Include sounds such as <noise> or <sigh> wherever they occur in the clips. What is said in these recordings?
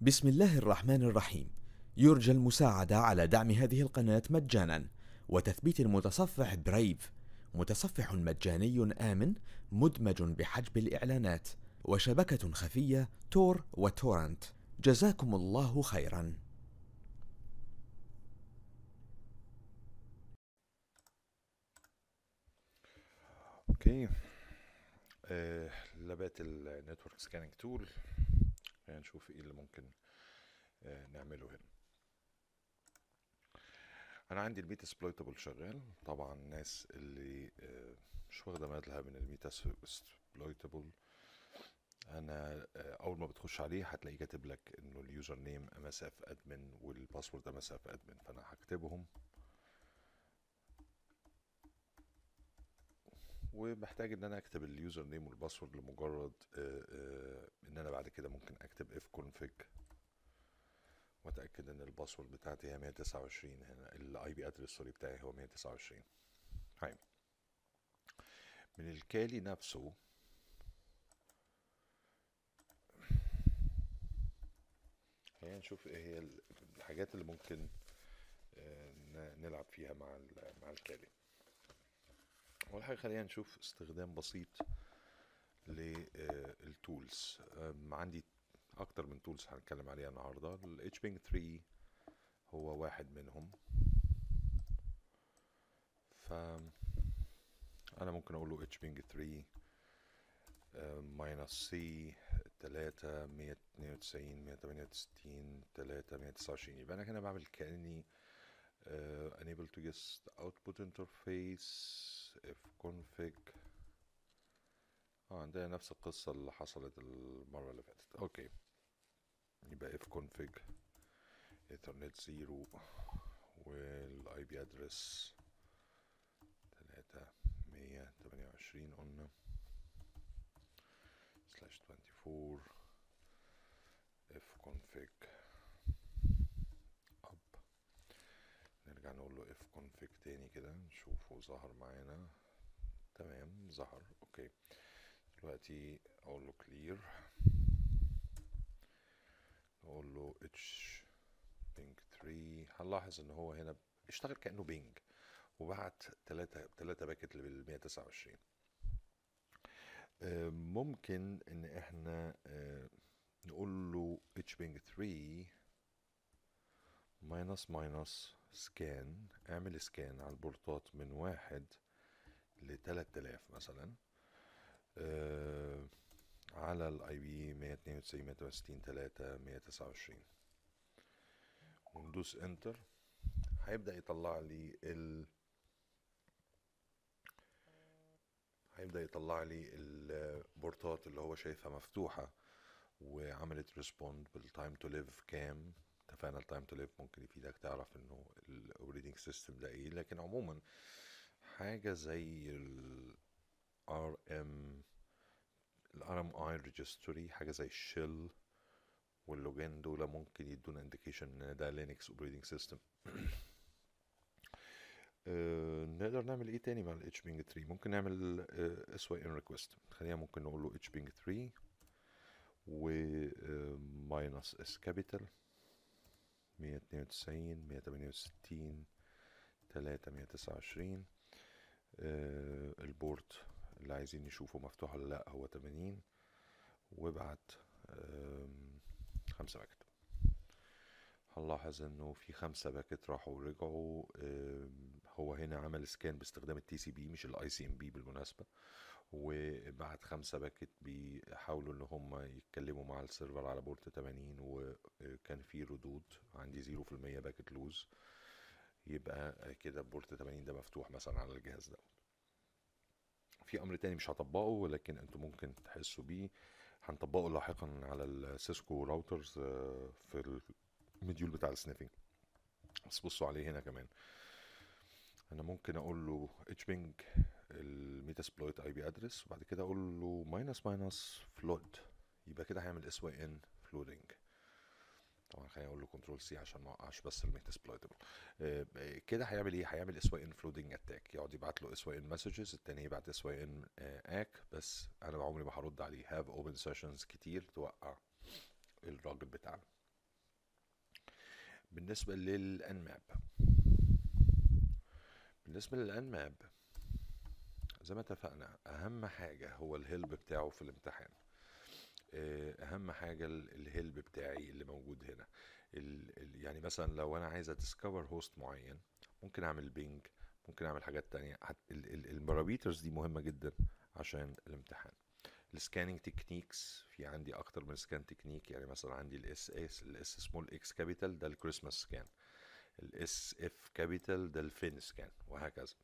بسم الله الرحمن الرحيم. يرجى المساعدة على دعم هذه القناة مجانا. وتثبيت المتصفح Brave متصفح مجاني آمن مدمج بحجب الإعلانات. وشبكة خفية Tor وتورنت. جزاكم الله خيرا. okay. آه لبات ال network scanning tool خلينا نشوف إيه اللي ممكن آه نعمله هنا. أنا عندي ال Metasploitable شغال. طبعا الناس اللي آه مش واخدة بالها من ال Metasploitable أنا آه أول ما بتخش عليه هتلاقيه كاتب لك إنه اليوزر نيم ام اس اف ادمن والباسورد ام اس اف ادمن فأنا هكتبهم. ومحتاج إن أنا أكتب ال username وال password لمجرد آه، آه، إن أنا بعد كده ممكن أكتب ifconfig وأتأكد إن ال password بتاعتي هي 129 هنا ال IP address sorry بتاعي هو 129 هاي من ال Kali نفسه خلينا نشوف إيه هي الحاجات اللي ممكن آه، نلعب فيها مع مع ال Kali. أول حاجة خلينا نشوف استخدام بسيط لل tools عندي أكتر من tools هنتكلم عليها النهارده. ال hping 3 هو واحد منهم. ف أنا ممكن أقول له hping 3 minus c 3 192 168 3 129 يبقى أنا هنا بعمل كأني uh, enable to guest output interface. Config. آه عندنا نفس القصة اللي حصلت المرة اللي فاتت. okay. يبقى ifconfig ethernet 0 وال IP address 3 128 قلنا. slash 24 ifconfig up. نرجع نقول له ifconfig تاني كده نشوفه ظهر معانا. تمام ظهر okay. دلوقتي أقول له clear. نقول له hping 3 هنلاحظ إن هو هنا اشتغل كأنه ping وبعت 3 3 packet لل 129 آه، ممكن إن إحنا آه، نقول له hping 3 minus minus scan اعمل scan على ال port ات من واحد ل 3000 مثلا آه على ال IP 192 168 3 129 وندوس enter هيبدأ يطلع لي ال هيبدأ يطلع لي البورتات اللي هو شايفها مفتوحة وعملت ريسبوند بالتايم تو ليف كام. اتفقنا التايم تو ليف ممكن يفيدك تعرف إنه الاوبريتنج سيستم ده إيه. لكن عموما حاجة زي ال RM ال RMI registry حاجة زي الشيل واللوجين دول ممكن يدونا انديكيشن إن ده لينكس اوبريتنج سيستم نقدر نعمل إيه تاني مع ال HBing 3 ممكن نعمل uh, SYN request. خلينا ممكن نقول له HBing 3 و ماينس اس كابيتال 192 168 3 129 آه البورت اللي عايزين نشوفه مفتوح ولا لأ هو 80 وابعت خمسة باكت هنلاحظ إنه في خمسة باكت راحوا ورجعوا. هو هنا عمل سكان باستخدام التي سي بي مش الاي سي ام بي بالمناسبة. وبعت خمسة باكت بيحاولوا إن هم يتكلموا مع السيرفر على بورت 80 وكان في ردود عندي 0% باكت لوز. يبقى كده بورت 80 ده مفتوح مثلا على الجهاز ده. في أمر تاني مش هطبقه ولكن أنتوا ممكن تحسوا بيه. هنطبقه لاحقا على السيسكو راوترز آه، في المديول بتاع السنيفنج. بس بصوا عليه هنا كمان. أنا ممكن أقول له اتشبينج الميتاسبلويت آي بي أدرس وبعد كده أقول له ماينس ماينس فلود. يبقى كده هيعمل اس واي إن فلودنج طبعا خليني أقول له كنترول سي عشان ما أوقعش بس الميتاسبلويتبل كده هيعمل إيه؟ هيعمل اس واي إن فلودنج اتاك يقعد يبعت له اس واي إن مسجز التاني يبعت اس واي ان اك بس أنا عمري ما هرد عليه. هاف اوبن سيشنز كتير توقع الراجل بتاعنا. بالنسبة للأنماب. بالنسبة للأنماب زي ما اتفقنا أهم حاجة هو الهلب بتاعه في الامتحان. آه، أهم حاجة ال- الهلب بتاعي اللي موجود هنا. يعني مثلا لو أنا عايز أديسكفر هوست معين ممكن أعمل بينج ممكن أعمل حاجات تانية. الباراميترز دي مهمة جدا عشان الامتحان. السكاننج تكنيكس في عندي أكتر من سكان تكنيك يعني مثلا عندي الاس اس الاس سمول إكس كابيتال ده الكريسماس سكان. الاس إف كابيتال ده الفين سكان وهكذا.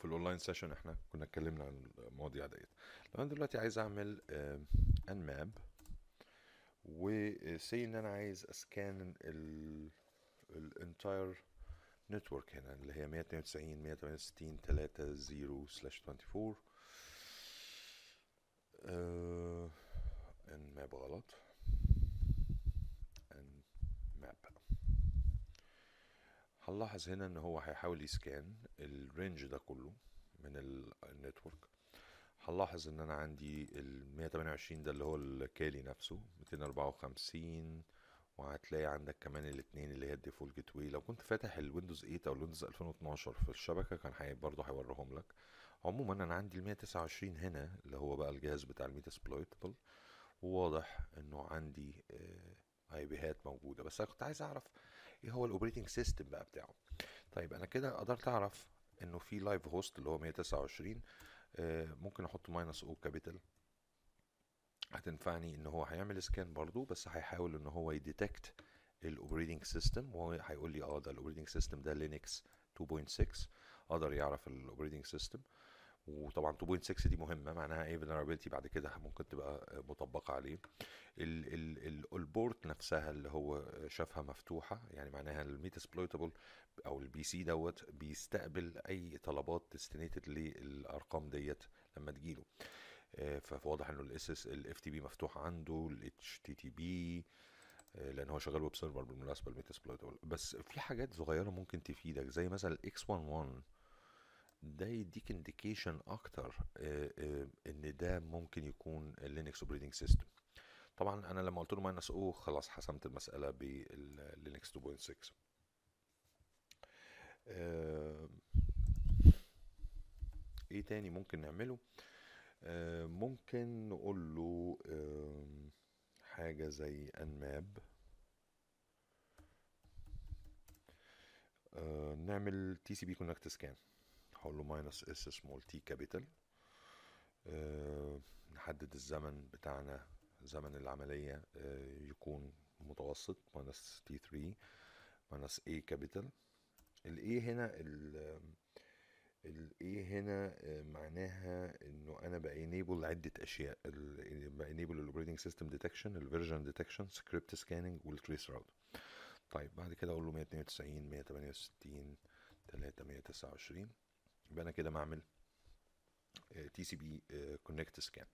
في الاونلاين سيشن إحنا كنا اتكلمنا عن المواضيع ديت. لو أنا دلوقتي عايز أعمل ان ماب وسي إن أنا عايز أسكان الانتاير نتورك هنا اللي هي 192 168 30 سلاش 24 آه، ان ماب غلط ان ماب هنلاحظ هنا إن هو هيحاول يسكان الرينج ده كله من ال- النتورك. هنلاحظ إن أنا عندي ال 128 ده اللي هو الكالي نفسه 254 وهتلاقي عندك كمان الاثنين اللي هي الديفولت جيت واي. لو كنت فاتح الويندوز 8 أو الويندوز 2012 في الشبكة كان هي برضه هيوريهم لك. عموما أنا عندي ال 129 هنا اللي هو بقى الجهاز بتاع الميت اسبلويتبل وواضح إنه عندي اي بيهات موجودة. بس أنا كنت عايز أعرف إيه هو الاوبريتنج سيستم بقى بتاعه؟ طيب أنا كده قدرت أعرف إنه في لايف هوست اللي هو 129 آه، ممكن أحط ماينس أو كابيتال هتنفعني إن هو هيعمل سكان برضو بس هيحاول إن هو يديتكت الاوبريتنج سيستم وهو هيقول لي آه ده الاوبريتنج سيستم ده لينكس 2.6 قدر يعرف الاوبريتنج سيستم وطبعا 2.6 دي مهمة معناها إيه vulnerability بعد كده ممكن تبقى مطبقة عليه. ال ال البورت نفسها اللي هو شافها مفتوحة يعني معناها الميت اسبلويتابل أو البي سي دوت بيستقبل أي طلبات ديستنيتد للأرقام ديت لما تجيله. آه، فواضح إنه الاس اس الاف تي بي مفتوح عنده الاتش تي تي بي لأن هو شغال ويب سيرفر بالمناسبة الميت اسبلويتابل بس في حاجات صغيرة ممكن تفيدك زي مثلا الاكس 11 ده يديك انديكيشن أكتر آه، آه، إن ده ممكن يكون اللينكس اوبريتنج سيستم طبعا أنا لما قلت له ماينس أو خلاص حسمت المسألة باللينكس 2.6 آه، إيه تاني ممكن نعمله؟ ممكن نقول له حاجة زي انماب نعمل تي سي بي كونكت سكان هقول له ماينس اس سمول تي كابيتال نحدد الزمن بتاعنا زمن العملية آه، يكون متوسط ماينس تي 3 ماينس اي كابيتال الاي هنا الاي هنا آه، معناها إنه أنا بانيبل عدة أشياء. بانيبل الاوبريتنج سيستم ديتكشن الفيرجن ديتكشن سكريبت سكاننج والتريس راوت طيب بعد كده أقول له 192 168 329 يبقى أنا كده بعمل تي سي بي كونكت سكان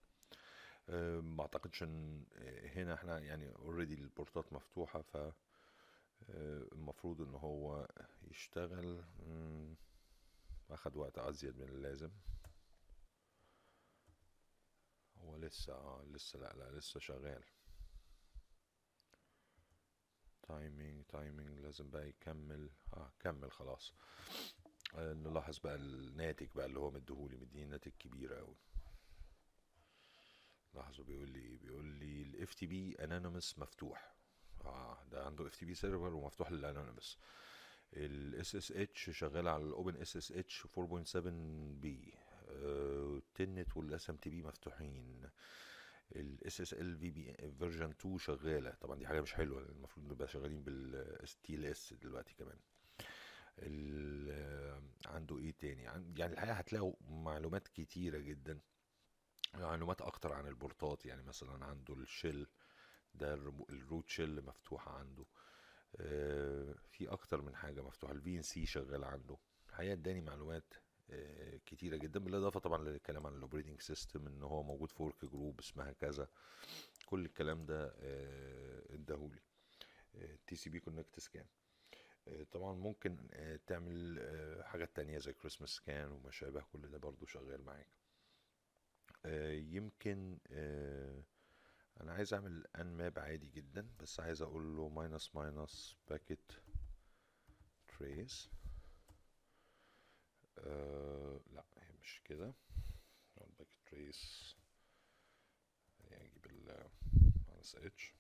ما أعتقدش إن آه، هنا إحنا يعني already ال ports مفتوحة ف آه، المفروض إن هو يشتغل. أخد وقت أزيد من اللازم. هو لسه آه لسه لا لا لسه شغال. timing timing لازم بقى يكمل. آه كمل خلاص. آه نلاحظ بقى الناتج بقى اللي هو مديهولي مديني ناتج كبير قوي لاحظوا بيقول لي بيقول لي ال FTP anonymous مفتوح. آه ده عنده FTP server ومفتوح لل anonymous ال SSH شغال على ال OpenSSH 4.7 P ال Telnet وال SMTP مفتوحين. ال SSL في ب version 2 شغالة. طبعا دي حاجة مش حلوة المفروض نبقى شغالين بال TLS دلوقتي كمان. عنده إيه تاني؟ عن- يعني الحقيقة هتلاقوا معلومات كتيرة جدا معلومات أكتر عن ال ports يعني مثلا عنده ال shell ده ال root shell مفتوحة عنده آه، في أكتر من حاجة مفتوحة ال VNC شغال عنده الحقيقة اداني معلومات آه، كتيرة جدا بالإضافة طبعا للكلام عن ال operating system إن هو موجود في workgroup اسمها كذا كل الكلام ده آه، اداهولي TCP connect scan طبعا ممكن آه، تعمل آه، حاجات تانية زي Christmas scan وما شابه كل ده برضو شغال معاك. آه، يمكن آه، أنا عايز أعمل Nmap عادي جدا بس عايز أقول له minus minus packet trace آه لا هي مش كده. packet trace يعني أجيب ال minus H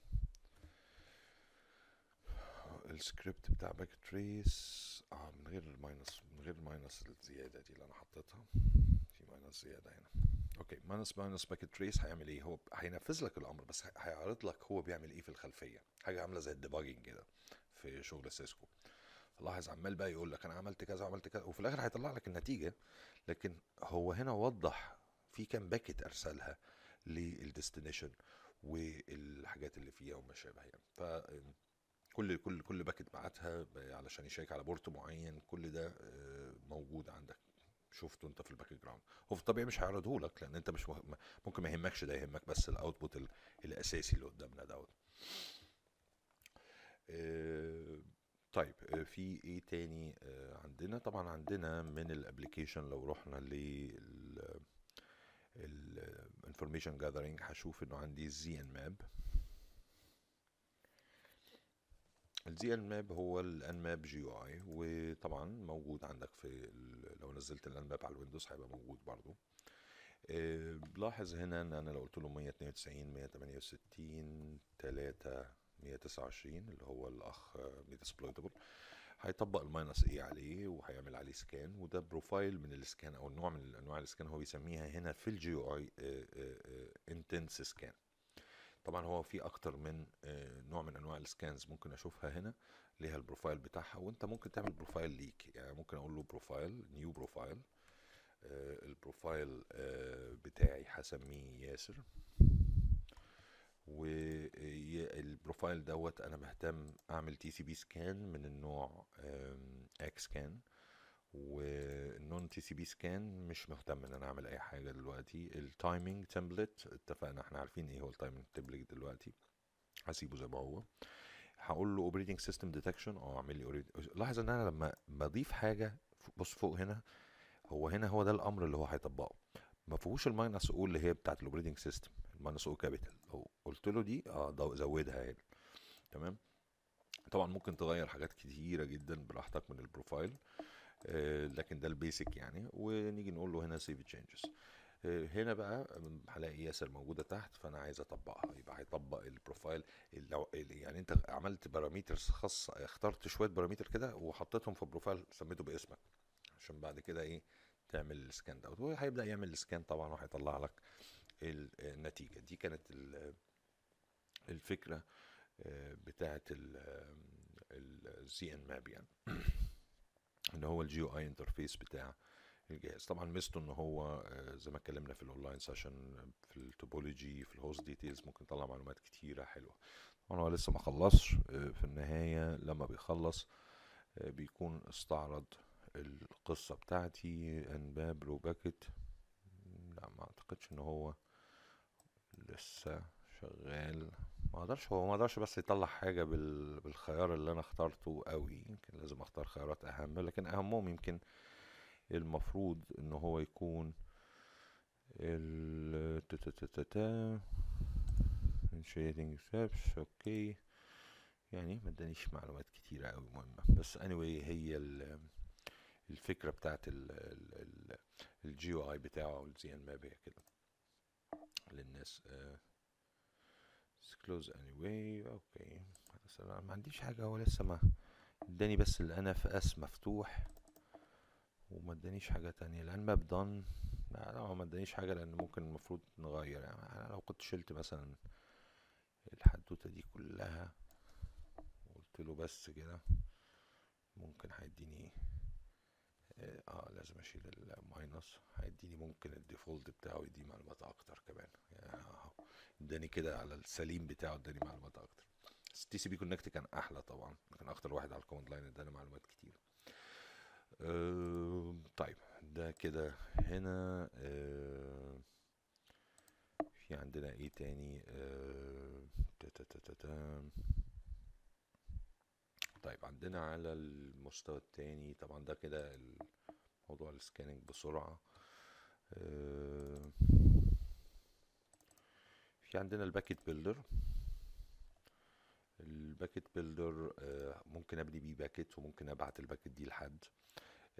ال script بتاع packet trace. آه من غير ال minus من غير ال minus الزيادة دي اللي أنا حطيتها. في minus زيادة هنا. okay minus minus packet trace هيعمل إيه؟ هو هينفذ لك الأمر بس هيعرض لك هو بيعمل إيه في الخلفية. حاجة عاملة زي ال debugging كده في شغل سيسكو. لاحظ عمال بقى يقول لك أنا عملت كذا وعملت كذا وفي الآخر هيطلع لك النتيجة. لكن هو هنا وضح في كام packet أرسلها لل destination والحاجات اللي فيها وما شابه يعني ف كل كل كل packet بعتها علشان يشيك على port معين كل ده موجود عندك. شفته انت في ال background. هو في الطبيعي مش هيعرضه لك لأن انت مش ممكن ما يهمكش ده يهمك بس ال output الأساسي اللي قدامنا دوت. طيب في إيه تاني عندنا؟ طبعا عندنا من ال application لو رحنا لل ال information gathering هشوف إنه عندي Zenmap. ال Zenmap هو ال Nmap GUI وطبعا موجود عندك في لو نزلت ال Nmap على ال Windows هيبقى موجود برضو. أه لاحظ هنا إن أنا لو قلت له 192 168 3 129 اللي هو الأخ Metasploitable هيطبق ال minus A عليه وهيعمل عليه scan وده profile من ال scan أو النوع من انواع السكان هو بيسميها هنا في ال GUI intense scan طبعا هو في أكتر من نوع من أنواع ال scans ممكن أشوفها هنا ليها ال profile بتاعها وأنت ممكن تعمل profile ليك. يعني ممكن أقول له profile new profile ال profile بتاعي هسميه ياسر. وال profile دوت أنا بهتم أعمل TCP scan من النوع X scan وال non TCP scan مش مهتم إن أنا أعمل أي حاجة دلوقتي. ال timing template اتفقنا إحنا عارفين إيه هو ال timing template دلوقتي. هسيبه زي ما هو. هقول له operating system detection آه اعمل لي لاحظ إن أنا لما بضيف حاجة بص فوق هنا هو هنا هو ده الأمر اللي هو هيطبقه. ما فيهوش ال minus O اللي هي بتاعت ال operating system ال minus O capital لو قلت له دي آه زودها هنا. تمام؟ طبعا ممكن تغير حاجات كتيرة جدا براحتك من ال profile. آه لكن ده ال basic يعني. ونيجي نقول له هنا save changes آه هنا بقى هلاقي ياسر موجودة تحت فأنا عايز أطبقها. يبقى هيطبق ال profile يعني أنت عملت parameters خاصه اخترت شوية parameter كده وحطيتهم في profile سميته باسمك. عشان بعد كده إيه تعمل ال scan دوت هو هيبدا يعمل ال scan طبعا وهيطلع لك النتيجة. دي كانت الفكرة بتاعه ال Zenmap يعني. <clears throat> ان هو ال GUI interface بتاع الجهاز. طبعا ميزته إن هو زي ما اتكلمنا في الاونلاين سيشن في التوبولوجي في الهوست ديتيلز ممكن يطلع معلومات كتيرة حلوة. طبعا هو لسه ما خلصش في النهاية لما بيخلص بيكون استعرض القصة بتاعتي انباب رو باكت لا ما أعتقدش إن هو لسه شغال. ما أقدرش هو ما أقدرش بس يطلع حاجة بال... بالخيار اللي أنا اخترته قوي. يمكن لازم اختار خيارات اهم لكن اهمهم يمكن المفروض ان هو يكون ال initiating steps okay يعني ما ادانيش معلومات كتيرة قوي مهمة. بس anyway هي الفكرة بتاعت ال GUI بتاعه ال Zenmap كده للناس uh, close anyway. okay أنا ما عنديش حاجة هو لسه ما اداني بس ال NFS مفتوح وما ادانيش حاجة تانية. ال Nmap done لا لا ما ادانيش حاجة لأن ممكن المفروض نغير. يعني أنا لو كنت شلت مثلا الحدوتة دي كلها وقلت له بس كده ممكن هيديني آه لازم أشيل ال minus. هيديني ممكن ال default بتاعه يديني معلومات أكتر كمان. يعني اداني كده على السليم بتاعه اداني معلومات أكتر. TCP connect كان أحلى طبعا. كان أكتر واحد على ال command line اداني معلومات كتير. طيب ده كده هنا. في عندنا إيه تاني؟ تا تا تا تا طيب عندنا على المستوى التاني طبعا ده كده موضوع ال scanning بسرعة. أه في عندنا ال packet builder. ال packet builder ممكن أبني بيه packet وممكن أبعت ال packet دي لحد.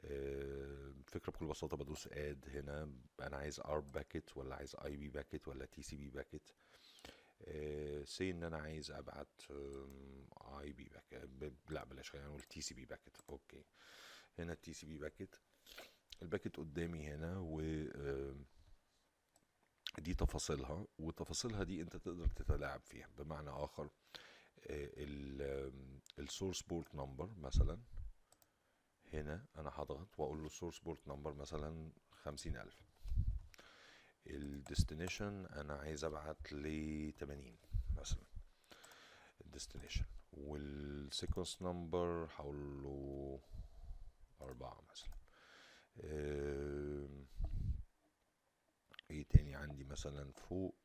آه، الفكرة بكل بساطة بدوس add هنا. أنا عايز ARP packet ولا عايز IP packet ولا TCP packet؟ سي إن أنا عايز أبعت IP packet لا بلاش خلينا نقول TCP packet. okay. هنا ال TCP packet. ال packet قدامي هنا و دي تفاصيلها وتفاصيلها دي انت تقدر تتلاعب فيها. بمعنى آخر ال source port number مثلا هنا أنا هضغط وأقول له ال source port number مثلا خمسين ألف. ال destination أنا عايز أبعت ل 80 مثلا. ال destination وال sequence number هقول له أربعة مثلا. إيه تاني عندي مثلا فوق؟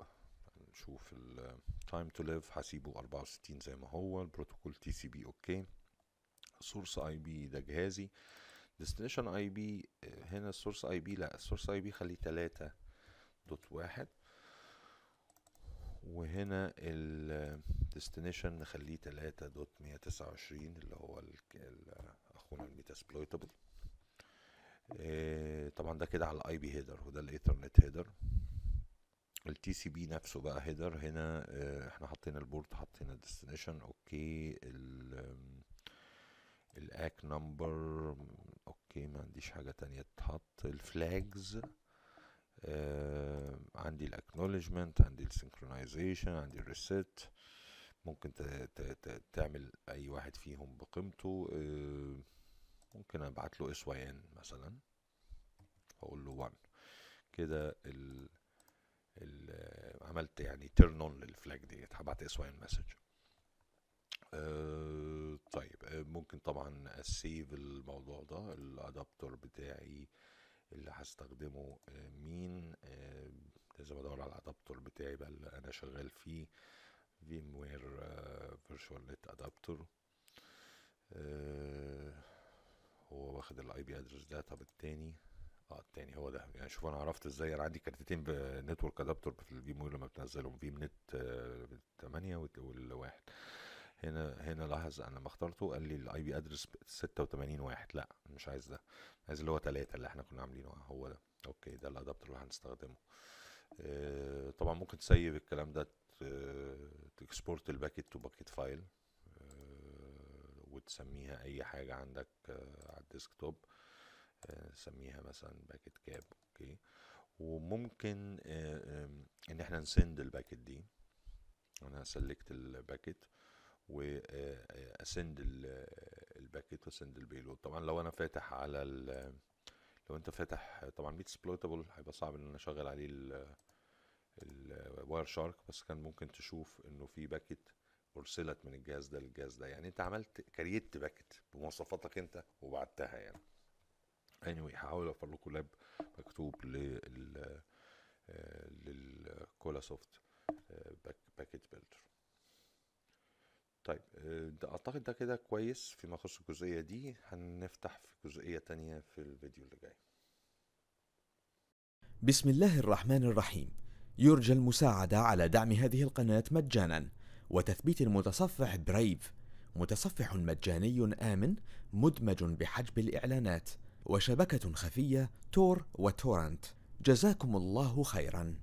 نشوف ال time to live هسيبه 64 زي ما هو البروتوكول TCP okay. source IP ده جهازي. destination IP هنا ال source IP لا ال source IP خليه تلاتة dot واحد. وهنا ال destination نخليه تلاتة dot مية تسعة وعشرين اللي هو أخونا ال Metasploitable طبعا ده كده على ال IP header وده ال Ethernet header. ال TCP نفسه بقى header. هنا آه، إحنا حطينا ال port حطينا ال destination. okay ال ال ack number okay ما عنديش حاجة تانية تتحط. ال flags آه عندي ال acknowledgment عندي ال synchronization عندي ال reset ممكن تعمل أي واحد فيهم بقيمته. آه ممكن أبعت له ان مثلا أقول له 1 كده ال عملت يعني turn on لل flag ديت. هبعت SYN message طيب. آه، ممكن طبعا أ save الموضوع ده. ال adapter بتاعي اللي هستخدمه آه، مين؟ آه، لازم أدور على ال adapter بتاعي بقى اللي أنا شغال فيه. VMware virtual net adapter هو واخد ال IP address ده. طب التاني؟ آه التاني هو ده. يعني شوف أنا عرفت إزاي. أنا عندي كارتتين ب network adapter في ال VM لما بتنزلهم. VMnet 8 والواحد. هنا هنا لاحظ أنا لما اخترته قال لي ال IP address 86 واحد. لا مش عايز ده. عايز اللي هو 3 اللي إحنا كنا عاملينه. هو ده. okay ده ال adapter اللي هنستخدمه. آه، طبعا ممكن تسيب الكلام ده ت export ال packet to packet file وتسميها أي حاجة عندك آه، على ال desktop. آه، سميها مثلا packet cap okay. وممكن آه، إن إحنا ن send ال packet دي. أنا هسلكت الباكيت واسند الباكيت وأسند البيلود. طبعا لو أنا فاتح على لو أنت فاتح طبعا Metasploitable هيبقى صعب إن أنا أشغل عليه ال Wireshark بس كان ممكن تشوف إنه في packet أرسلت من الجهاز ده للجهاز ده. يعني أنت عملت create packet بمواصفاتك أنت وبعتها يعني. Anyway هحاول أوفر لكم lab مكتوب لل لل Colasoft packet builder. طيب آه، ده أعتقد ده كده كويس فيما يخص الجزئية دي. هنفتح في جزئية تانية في الفيديو اللي جاي. بسم الله الرحمن الرحيم. يرجى المساعدة على دعم هذه القناة مجانا. وتثبيت المتصفح برايف متصفح مجاني آمن مدمج بحجب الإعلانات وشبكة خفية تور وتورنت. جزاكم الله خيرا.